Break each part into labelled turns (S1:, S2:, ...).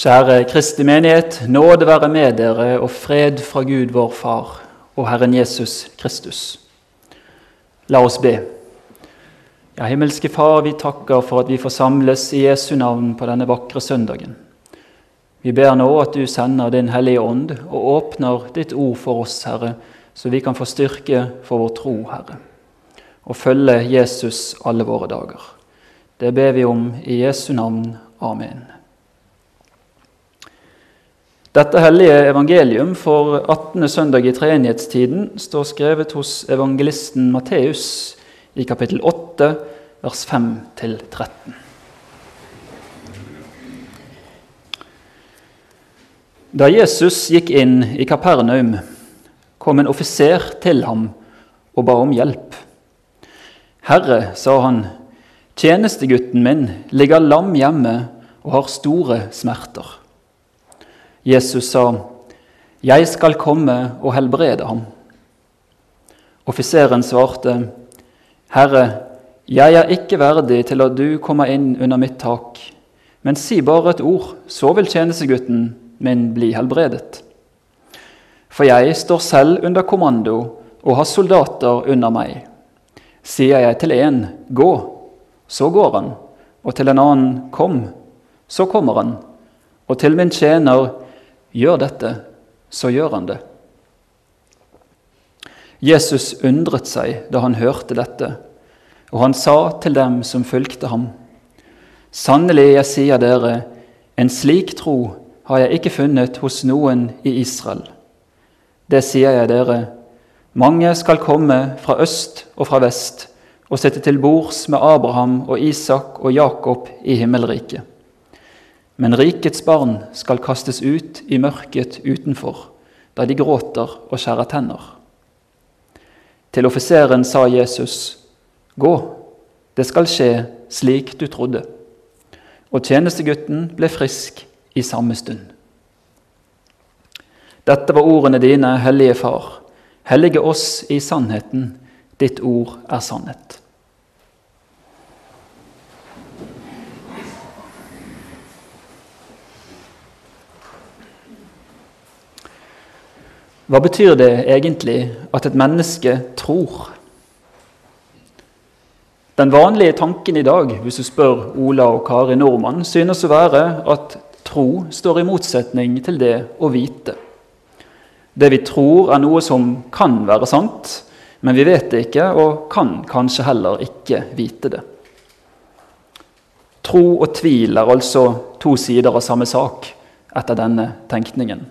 S1: Kjære Kristi menighet, nåde være med dere og fred fra Gud vår Far og Herren Jesus Kristus. La oss be. Ja, himmelske Far, vi takker for at vi får samles i Jesu navn på denne vakre søndagen. Vi ber nå at du sender Din Hellige Ånd og åpner ditt ord for oss, Herre, så vi kan få styrke for vår tro, Herre, og følge Jesus alle våre dager. Det ber vi om i Jesu navn. Amen. Dette hellige evangelium for 18. søndag i treenighetstiden står skrevet hos evangelisten Matteus i kapittel 8, vers 5-13. Da Jesus gikk inn i Kapernaum, kom en offiser til ham og ba om hjelp. Herre, sa han, tjenestegutten min ligger lam hjemme og har store smerter. Jesus sa, 'Jeg skal komme og helbrede ham.' Offiseren svarte, 'Herre, jeg er ikke verdig til at du kommer inn under mitt tak.' 'Men si bare et ord, så vil tjenestegutten min bli helbredet.' For jeg står selv under kommando og har soldater under meg. Sier jeg til en 'gå', så går han, og til en annen 'kom', så kommer han, og til min tjener Gjør dette, så gjør han det. Jesus undret seg da han hørte dette, og han sa til dem som fulgte ham.: Sannelig, jeg sier dere, en slik tro har jeg ikke funnet hos noen i Israel. Det sier jeg dere, mange skal komme fra øst og fra vest og sitte til bords med Abraham og Isak og Jakob i himmelriket. Men rikets barn skal kastes ut i mørket utenfor, da de gråter og skjærer tenner. Til offiseren sa Jesus, Gå, det skal skje slik du trodde. Og tjenestegutten ble frisk i samme stund. Dette var ordene dine, Hellige Far. Hellige oss i sannheten. Ditt ord er sannhet. Hva betyr det egentlig at et menneske tror? Den vanlige tanken i dag, hvis du spør Ola og Kari Nordmann, synes å være at tro står i motsetning til det å vite. Det vi tror, er noe som kan være sant, men vi vet det ikke og kan kanskje heller ikke vite det. Tro og tvil er altså to sider av samme sak etter denne tenkningen.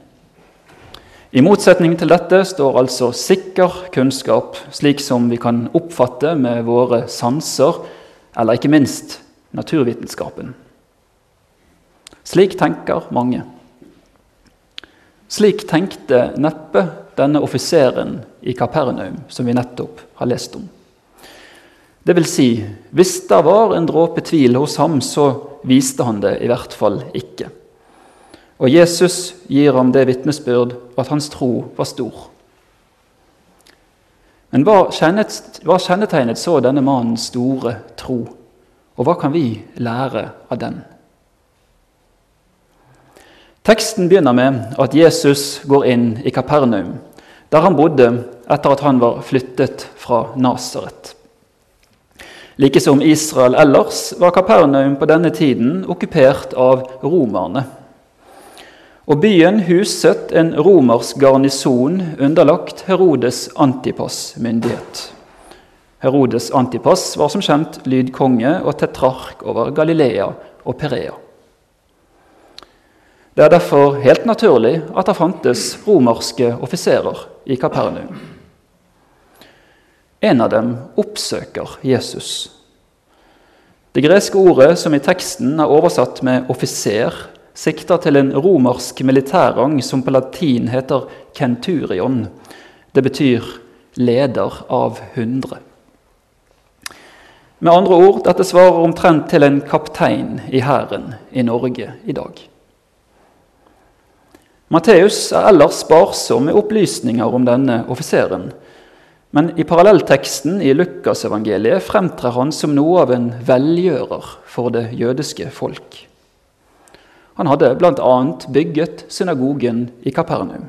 S1: I motsetning til dette står altså sikker kunnskap, slik som vi kan oppfatte med våre sanser, eller ikke minst naturvitenskapen. Slik tenker mange. Slik tenkte neppe denne offiseren i Kapernaum, som vi nettopp har lest om. Det vil si, hvis det var en dråpe tvil hos ham, så viste han det i hvert fall ikke. Og Jesus gir ham det vitnesbyrd at hans tro var stor. Men hva, kjennetegnet så denne mannens store tro, og hva kan vi lære av den? Teksten begynner med at Jesus går inn i Kapernaum, der han bodde etter at han var flyttet fra Nasaret. Like som Israel ellers var Kapernaum på denne tiden okkupert av romerne. Og byen huset en romersk garnison underlagt Herodes Antipas myndighet. Herodes Antipas var som kjent lydkonge og tetrark over Galilea og Perea. Det er derfor helt naturlig at det fantes romerske offiserer i Kapernaum. En av dem oppsøker Jesus. Det greske ordet som i teksten er oversatt med 'offiser', sikter til en romersk militærrang som på latin heter centurion. Det betyr leder av hundre. Med andre ord, dette svarer omtrent til en kaptein i hæren i Norge i dag. Matteus er ellers sparsom med opplysninger om denne offiseren. Men i parallellteksten i Lukasevangeliet fremtrer han som noe av en velgjører for det jødiske folk. Han hadde bl.a. bygget synagogen i Kapernaum.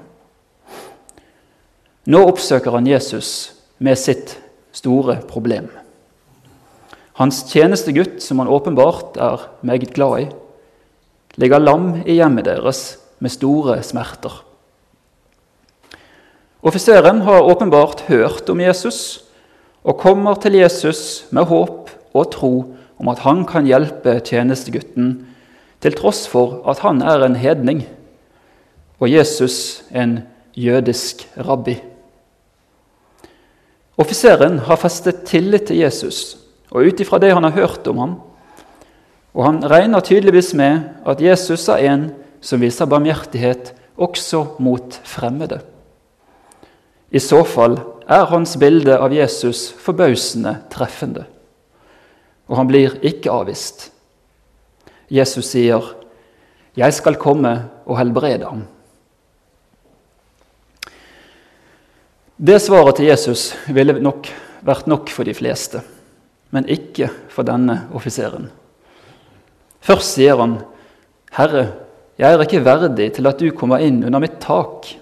S1: Nå oppsøker han Jesus med sitt store problem. Hans tjenestegutt, som han åpenbart er meget glad i, ligger lam i hjemmet deres med store smerter. Offiseren har åpenbart hørt om Jesus og kommer til Jesus med håp og tro om at han kan hjelpe tjenestegutten, til tross for at han er en hedning og Jesus en jødisk rabbi. Offiseren har festet tillit til Jesus, og ut ifra det han har hørt om ham, og han regner tydeligvis med at Jesus er en som viser barmhjertighet også mot fremmede. I så fall er hans bilde av Jesus forbausende treffende, og han blir ikke avvist. Jesus sier, 'Jeg skal komme og helbrede ham'. Det svaret til Jesus ville nok vært nok for de fleste, men ikke for denne offiseren. Først sier han, 'Herre, jeg er ikke verdig til at du kommer inn under mitt tak.'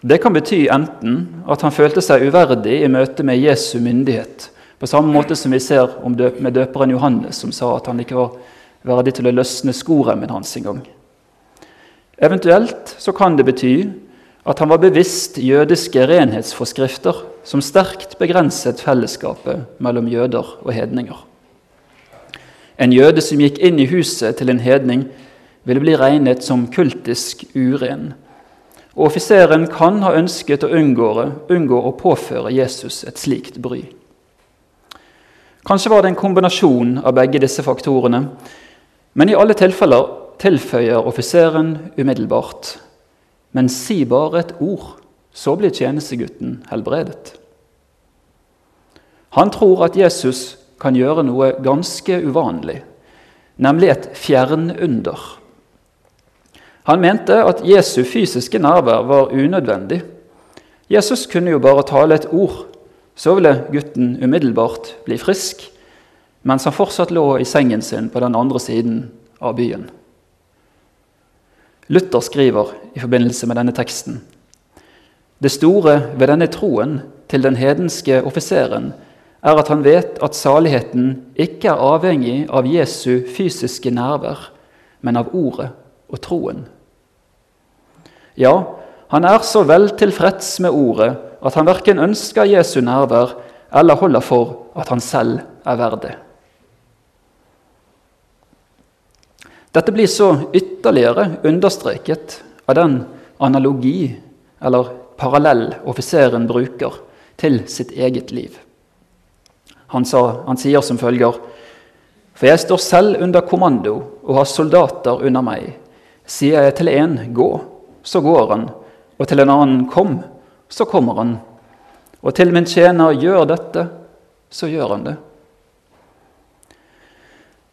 S1: Det kan bety enten at han følte seg uverdig i møte med Jesu myndighet, på samme måte som vi ser med døperen Johannes, som sa at han ikke var verdig til å løsne skoremmen hans engang. Eventuelt så kan det bety at han var bevisst jødiske renhetsforskrifter som sterkt begrenset fellesskapet mellom jøder og hedninger. En jøde som gikk inn i huset til en hedning, ville bli regnet som kultisk uren. Og Offiseren kan ha ønsket å unngå, unngå å påføre Jesus et slikt bry. Kanskje var det en kombinasjon av begge disse faktorene, men i alle tilfeller tilføyer offiseren umiddelbart Men si bare et ord, så blir tjenestegutten helbredet. Han tror at Jesus kan gjøre noe ganske uvanlig, nemlig et fjernunder. Han mente at Jesu fysiske nærvær var unødvendig. Jesus kunne jo bare tale et ord, så ville gutten umiddelbart bli frisk, mens han fortsatt lå i sengen sin på den andre siden av byen. Luther skriver i forbindelse med denne teksten det store ved denne troen til den hedenske offiseren er at han vet at saligheten ikke er avhengig av Jesu fysiske nærvær, men av ordet og troen. Ja, han er så vel tilfreds med ordet at han verken ønsker Jesu nærvær eller holder for at han selv er verdig. Dette blir så ytterligere understreket av den analogi eller parallell offiseren bruker til sitt eget liv. Han, sa, han sier som følger.: For jeg står selv under kommando og har soldater under meg. Sier jeg til en 'gå', så går han, og til en annen 'kom', så kommer han. Og til min tjener 'gjør dette', så gjør han det.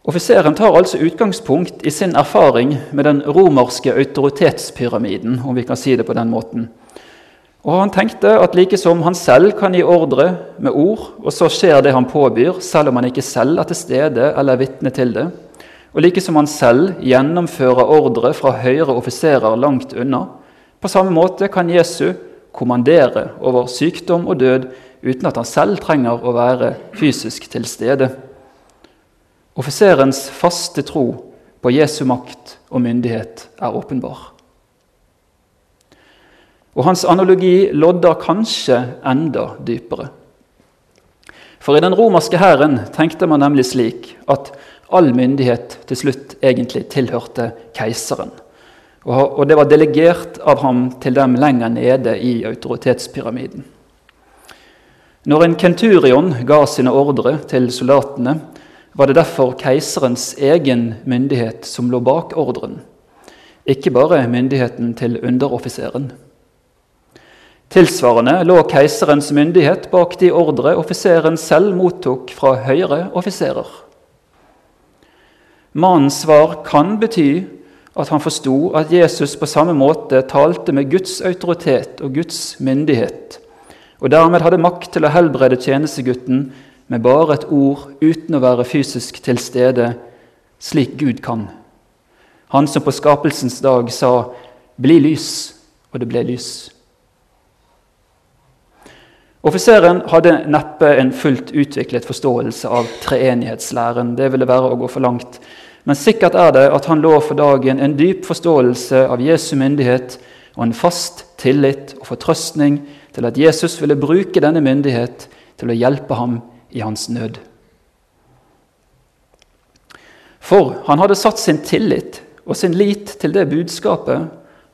S1: Offiseren tar altså utgangspunkt i sin erfaring med den romerske autoritetspyramiden, om vi kan si det på den måten. Og han tenkte at like som han selv kan gi ordre med ord, og så skjer det han påbyr, selv om han ikke selv er til stede eller er vitne til det, og like som han selv gjennomfører ordre fra høyere offiserer langt unna, på samme måte kan Jesu kommandere over sykdom og død uten at han selv trenger å være fysisk til stede. Offiserens faste tro på Jesu makt og myndighet er åpenbar. Og hans analogi lodder kanskje enda dypere. For i den romerske hæren tenkte man nemlig slik at all myndighet til slutt egentlig tilhørte keiseren. Og det var delegert av ham til dem lenger nede i autoritetspyramiden. Når en kenturion ga sine ordre til soldatene, var det derfor keiserens egen myndighet som lå bak ordren, ikke bare myndigheten til underoffiseren. Tilsvarende lå keiserens myndighet bak de ordre offiseren selv mottok fra høyere offiserer. Mannens svar kan bety at han forsto at Jesus på samme måte talte med Guds autoritet og Guds myndighet, og dermed hadde makt til å helbrede tjenestegutten med bare et ord uten å være fysisk til stede, slik Gud kan. Han som på skapelsens dag sa 'bli lys', og det ble lys. Offiseren hadde neppe en fullt utviklet forståelse av treenighetslæren. Det ville være å gå for langt. Men sikkert er det at han lå for dagen en dyp forståelse av Jesu myndighet og en fast tillit og fortrøstning til at Jesus ville bruke denne myndighet til å hjelpe ham i hans nød. For han hadde satt sin tillit og sin lit til det budskapet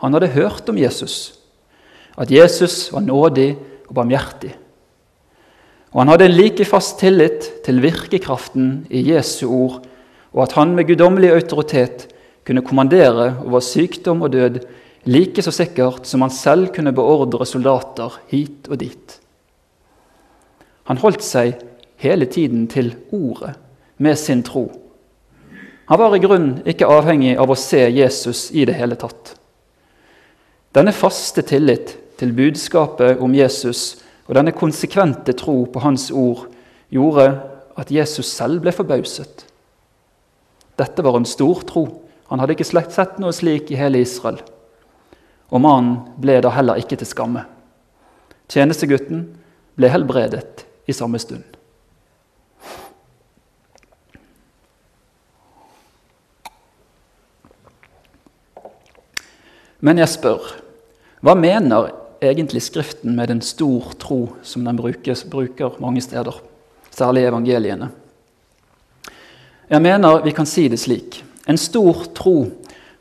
S1: han hadde hørt om Jesus, at Jesus var nådig og barmhjertig. Og han hadde en like fast tillit til virkekraften i Jesu ord, og at han med guddommelig autoritet kunne kommandere over sykdom og død like så sikkert som han selv kunne beordre soldater hit og dit. Han holdt seg hele tiden til ordet med sin tro. Han var i grunnen ikke avhengig av å se Jesus i det hele tatt. Denne faste tillit til budskapet om Jesus og denne konsekvente tro på hans ord gjorde at Jesus selv ble forbauset. Dette var en stor tro. Han hadde ikke slett sett noe slik i hele Israel. Og mannen ble da heller ikke til skamme. Tjenestegutten ble helbredet i samme stund. Men jeg spør hva mener egentlig Skriften med den stor tro, som den brukes, bruker mange steder, særlig evangeliene? Jeg mener vi kan si det slik. En stor tro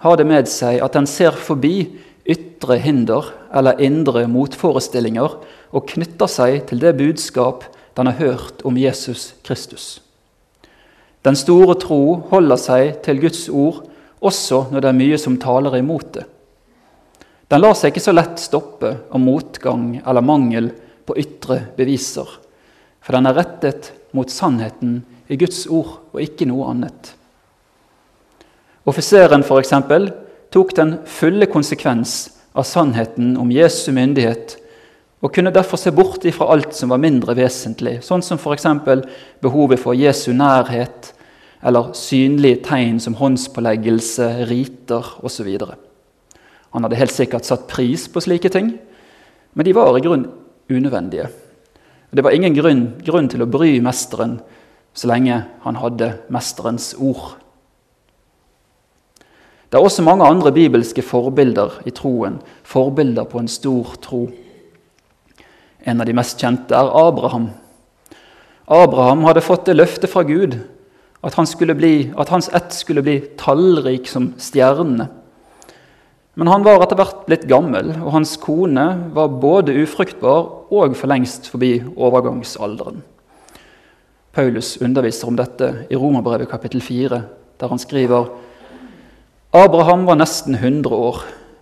S1: har det med seg at den ser forbi ytre hinder eller indre motforestillinger og knytter seg til det budskap den har hørt om Jesus Kristus. Den store tro holder seg til Guds ord også når det er mye som taler imot det. Den lar seg ikke så lett stoppe av motgang eller mangel på ytre beviser, for den er rettet mot sannheten i Guds ord og ikke noe annet. Offiseren eksempel, tok den fulle konsekvens av sannheten om Jesu myndighet og kunne derfor se bort ifra alt som var mindre vesentlig, sånn som f.eks. behovet for Jesu nærhet eller synlige tegn som håndspåleggelse, riter osv. Han hadde helt sikkert satt pris på slike ting, men de var i grunn unødvendige. Det var ingen grunn, grunn til å bry mesteren så lenge han hadde mesterens ord. Det er også mange andre bibelske forbilder i troen, forbilder på en stor tro. En av de mest kjente er Abraham. Abraham hadde fått det løftet fra Gud at, han bli, at hans ett skulle bli tallrik som stjernene. Men han var etter hvert blitt gammel, og hans kone var både ufruktbar og for lengst forbi overgangsalderen. Paulus underviser om dette i Romerbrevet kapittel 4, der han skriver Abraham var nesten 100 år,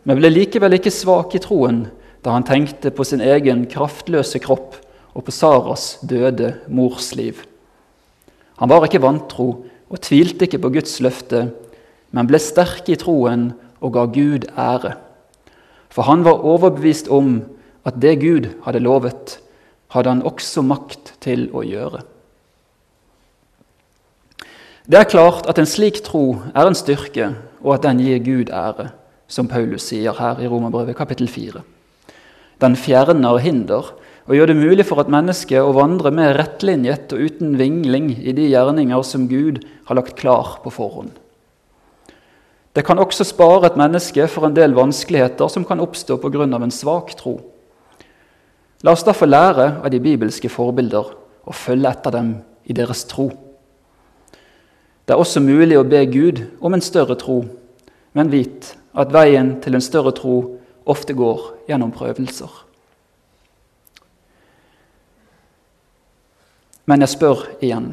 S1: men ble likevel ikke svak i troen da han tenkte på sin egen kraftløse kropp og på Saras døde mors liv. Han var ikke vantro og tvilte ikke på Guds løfte, men ble sterk i troen og ga Gud ære. For han var overbevist om at det Gud hadde lovet, hadde han også makt til å gjøre. Det er klart at en slik tro er en styrke, og at den gir Gud ære, som Paulus sier her i Romerbrevet kapittel 4. Den fjerner hinder og gjør det mulig for et menneske å vandre mer rettlinjet og uten vingling i de gjerninger som Gud har lagt klar på forhånd. Det kan også spare et menneske for en del vanskeligheter som kan oppstå pga. en svak tro. La oss derfor lære av de bibelske forbilder og følge etter dem i deres tro. Det er også mulig å be Gud om en større tro, men vit at veien til en større tro ofte går gjennom prøvelser. Men jeg spør igjen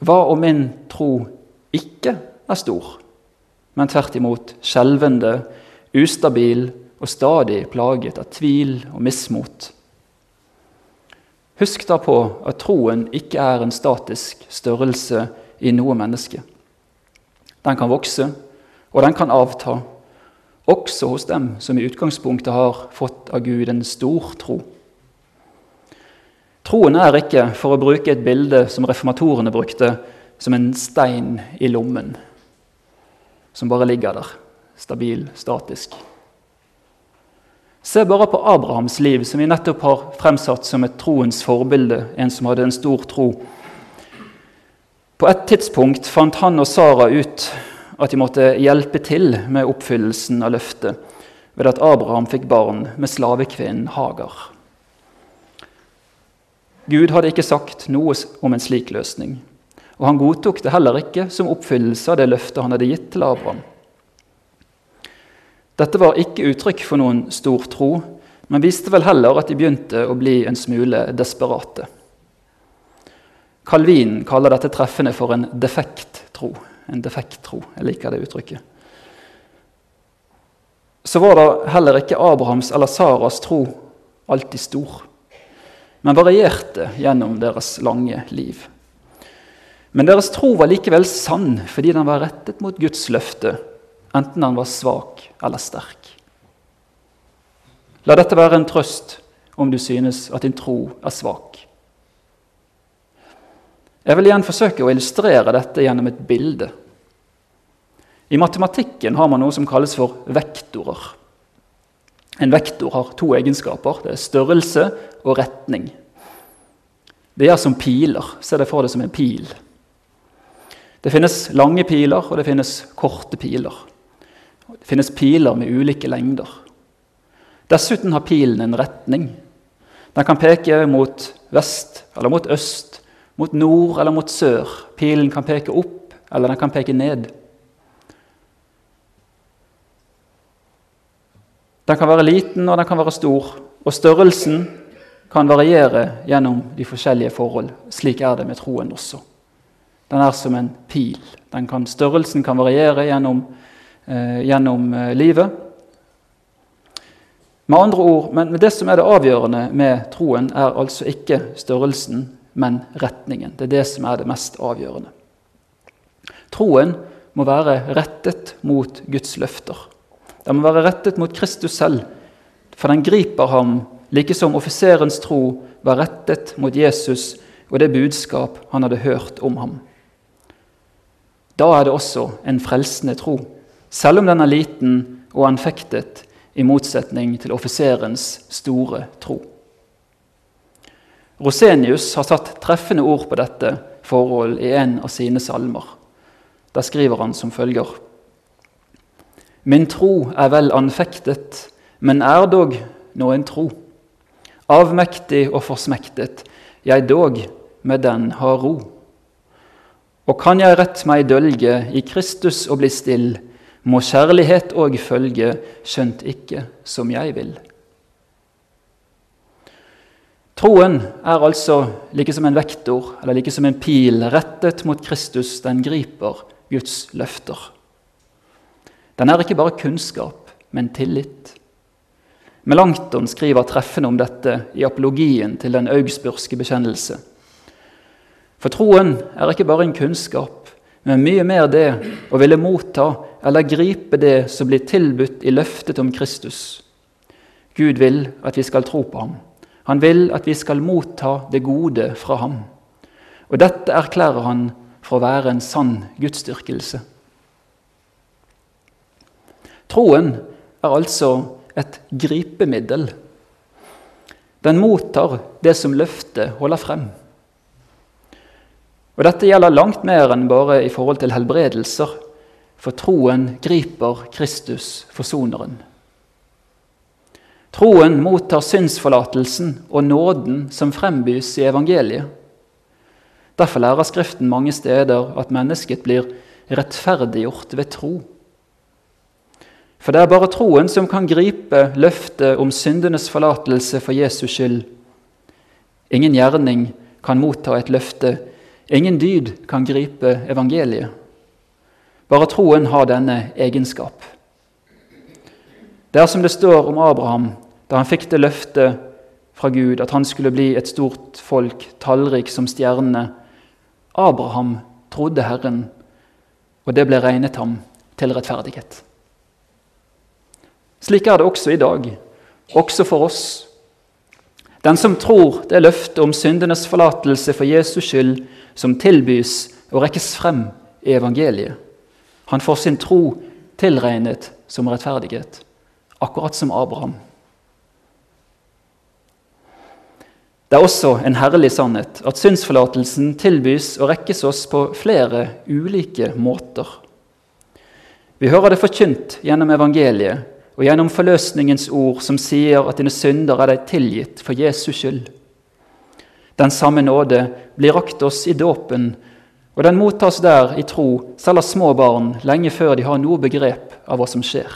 S1: hva om min tro ikke er stor, men tvert imot skjelvende, ustabil og stadig plaget av tvil og mismot? Husk da på at troen ikke er en statisk størrelse i noe menneske. Den kan vokse, og den kan avta, også hos dem som i utgangspunktet har fått av Gud en stor tro. Troen er ikke, for å bruke et bilde som reformatorene brukte, som en stein i lommen som bare ligger der, stabil, statisk. Se bare på Abrahams liv, som vi nettopp har fremsatt som et troens forbilde, en som hadde en stor tro. På et tidspunkt fant han og Sara ut at de måtte hjelpe til med oppfyllelsen av løftet ved at Abraham fikk barn med slavekvinnen Hagar. Gud hadde ikke sagt noe om en slik løsning, og han godtok det heller ikke som oppfyllelse av det løftet han hadde gitt til Abraham. Dette var ikke uttrykk for noen stor tro, men viste vel heller at de begynte å bli en smule desperate. Calvin kaller dette treffende for en defekt tro. En defekt tro. Jeg liker det uttrykket. Så var da heller ikke Abrahams eller Saras tro alltid stor, men varierte gjennom deres lange liv. Men deres tro var likevel sann fordi den var rettet mot Guds løfte, enten den var svak eller sterk. La dette være en trøst om du synes at din tro er svak. Jeg vil igjen forsøke å illustrere dette gjennom et bilde. I matematikken har man noe som kalles for vektorer. En vektor har to egenskaper. Det er størrelse og retning. Det er som piler. Se deg for deg som en pil. Det finnes lange piler, og det finnes korte piler. Det finnes piler med ulike lengder. Dessuten har pilen en retning. Den kan peke mot vest eller mot øst mot nord eller mot sør. Pilen kan peke opp, eller den kan peke ned. Den kan være liten, og den kan være stor. Og størrelsen kan variere gjennom de forskjellige forhold. Slik er det med troen også. Den er som en pil. Kan, størrelsen kan variere gjennom, eh, gjennom eh, livet. Med andre ord, men det som er det avgjørende med troen, er altså ikke størrelsen, men retningen. Det er det som er det mest avgjørende. Troen må være rettet mot Guds løfter. Den må være rettet mot Kristus selv, for den griper ham, like som offiserens tro var rettet mot Jesus og det budskap han hadde hørt om ham. Da er det også en frelsende tro, selv om den er liten og anfektet, i motsetning til offiserens store tro. Rosenius har satt treffende ord på dette forhold i en av sine salmer. Der skriver han som følger.: Min tro er vel anfektet, men er dog nå en tro. Avmektig og forsmektet, jeg dog med den har ro. Og kan jeg rett meg dølge i Kristus og bli still, må kjærlighet òg følge, skjønt ikke som jeg vil. Troen er altså like som en vektor eller like som en pil rettet mot Kristus. Den griper Guds løfter. Den er ikke bare kunnskap, men tillit. Melanchthon skriver treffende om dette i apologien til den augsburgske bekjennelse. For troen er ikke bare en kunnskap, men mye mer det å ville motta eller gripe det som blir tilbudt i løftet om Kristus. Gud vil at vi skal tro på ham. Han vil at vi skal motta det gode fra ham. Og dette erklærer han for å være en sann gudsdyrkelse. Troen er altså et gripemiddel. Den mottar det som løftet holder frem. Og Dette gjelder langt mer enn bare i forhold til helbredelser, for troen griper Kristus, forsoneren. Troen mottar syndsforlatelsen og nåden som frembys i evangeliet. Derfor lærer Skriften mange steder at mennesket blir rettferdiggjort ved tro. For det er bare troen som kan gripe løftet om syndenes forlatelse for Jesus skyld. Ingen gjerning kan motta et løfte, ingen dyd kan gripe evangeliet. Bare troen har denne egenskap. Det er som det står om Abraham da han fikk det løftet fra Gud at han skulle bli et stort folk, tallrik som stjernene. Abraham trodde Herren, og det ble regnet ham til rettferdighet. Slik er det også i dag, også for oss. Den som tror det løftet om syndenes forlatelse for Jesus skyld som tilbys og rekkes frem i evangeliet, han får sin tro tilregnet som rettferdighet, akkurat som Abraham. Det er også en herlig sannhet at synsforlatelsen tilbys og rekkes oss på flere ulike måter. Vi hører det forkynt gjennom evangeliet og gjennom forløsningens ord som sier at dine synder er deg tilgitt for Jesus skyld. Den samme nåde blir rakt oss i dåpen, og den mottas der i tro selv av små barn lenge før de har noe begrep av hva som skjer.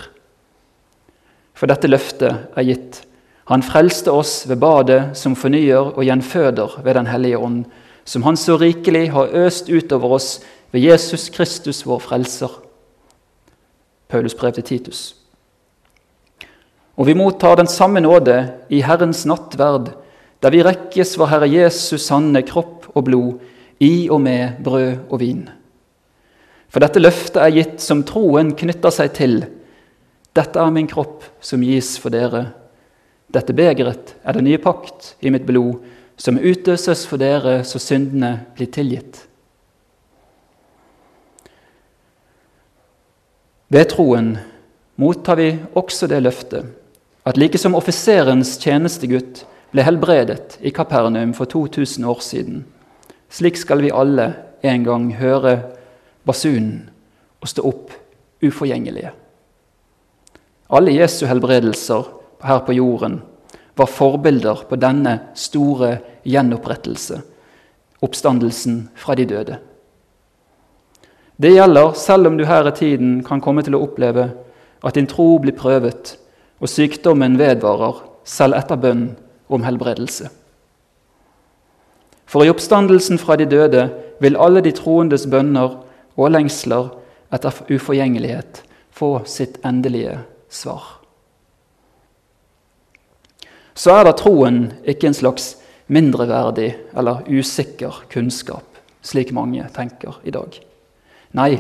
S1: For dette løftet er gitt. Han frelste oss ved badet som fornyer og gjenføder ved Den hellige ånd, som Han så rikelig har øst utover oss ved Jesus Kristus, vår frelser. Paulus brev til Titus. Og vi mottar den samme nåde i Herrens nattverd, der vi rekkes vår Herre Jesus sanne kropp og blod, i og med brød og vin. For dette løftet er gitt som troen knytter seg til. Dette er min kropp som gis for dere. Dette begeret er den nye pakt i mitt blod, som utøses for dere så syndene blir tilgitt. Ved troen mottar vi også det løftet at like som offiserens tjenestegutt ble helbredet i Kapernaum for 2000 år siden, slik skal vi alle en gang høre basunen og stå opp uforgjengelige. Alle Jesu helbredelser her på jorden var forbilder på denne store gjenopprettelse, oppstandelsen fra de døde. Det gjelder selv om du her i tiden kan komme til å oppleve at din tro blir prøvet, og sykdommen vedvarer selv etter bønn om helbredelse. For i oppstandelsen fra de døde vil alle de troendes bønner og lengsler etter uforgjengelighet få sitt endelige svar. Så er da troen ikke en slags mindreverdig eller usikker kunnskap, slik mange tenker i dag. Nei,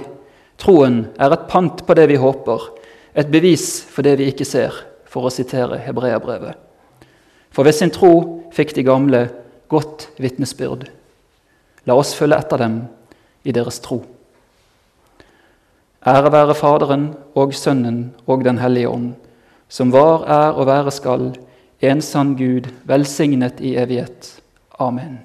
S1: troen er et pant på det vi håper, et bevis for det vi ikke ser, for å sitere hebreerbrevet. For ved sin tro fikk de gamle godt vitnesbyrd. La oss følge etter dem i deres tro. Ære være Faderen og Sønnen og Den hellige ånd, som var, er og være skal, en sann Gud, velsignet i evighet. Amen.